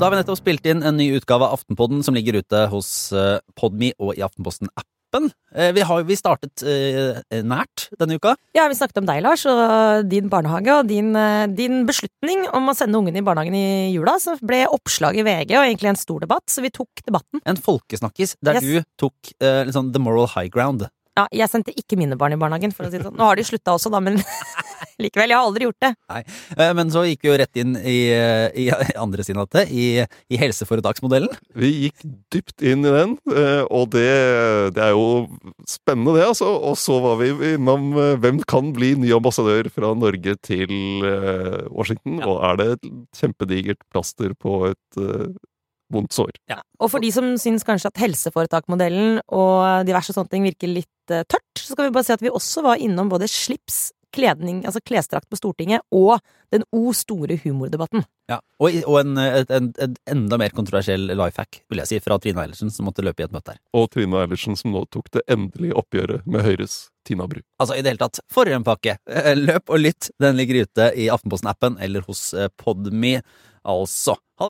Da har vi nettopp spilt inn en ny utgave av Aftenpodden som ligger ute hos uh, Podme og i Aftenposten-appen. Uh, vi, har, vi startet uh, nært denne uka. Ja, vi snakket om deg, Lars, og din barnehage og din, din beslutning om å sende ungene i barnehagen i jula. Så ble oppslag i VG og egentlig en stor debatt, så vi tok debatten. En folkesnakkis der yes. du tok liksom the moral high ground. Ja, jeg sendte ikke mine barn i barnehagen, for å si det sånn. Nå har de slutta også, da, men likevel. Jeg har aldri gjort det. Nei, eh, Men så gikk vi jo rett inn i, i andre siden av det, i, i, helseforetaksmodellen. Vi gikk dypt inn i den, eh, og det, det er jo spennende, det, altså. Og så var vi innom eh, hvem kan bli ny ambassadør fra Norge til Washington, ja. og er det et kjempedigert plaster på et vondt sår. Ja. Og for de som syns kanskje at helseforetakmodellen og diverse sånne ting virker litt tørt, så skal vi bare si at vi også var innom både slips, kledning, altså klesdrakt på Stortinget, og den o store humordebatten. Ja, Og, og en, en, en, enda mer kontroversiell life hack, vil jeg si, fra Trine Eilertsen, som måtte løpe i et møte her. Og Trine Eilertsen, som nå tok det endelige oppgjøret med Høyres Tina Bru. Altså, i det hele tatt, for en pakke! Eh, løp og lytt, den ligger ute i Aftenposten-appen eller hos eh, Podme, altså.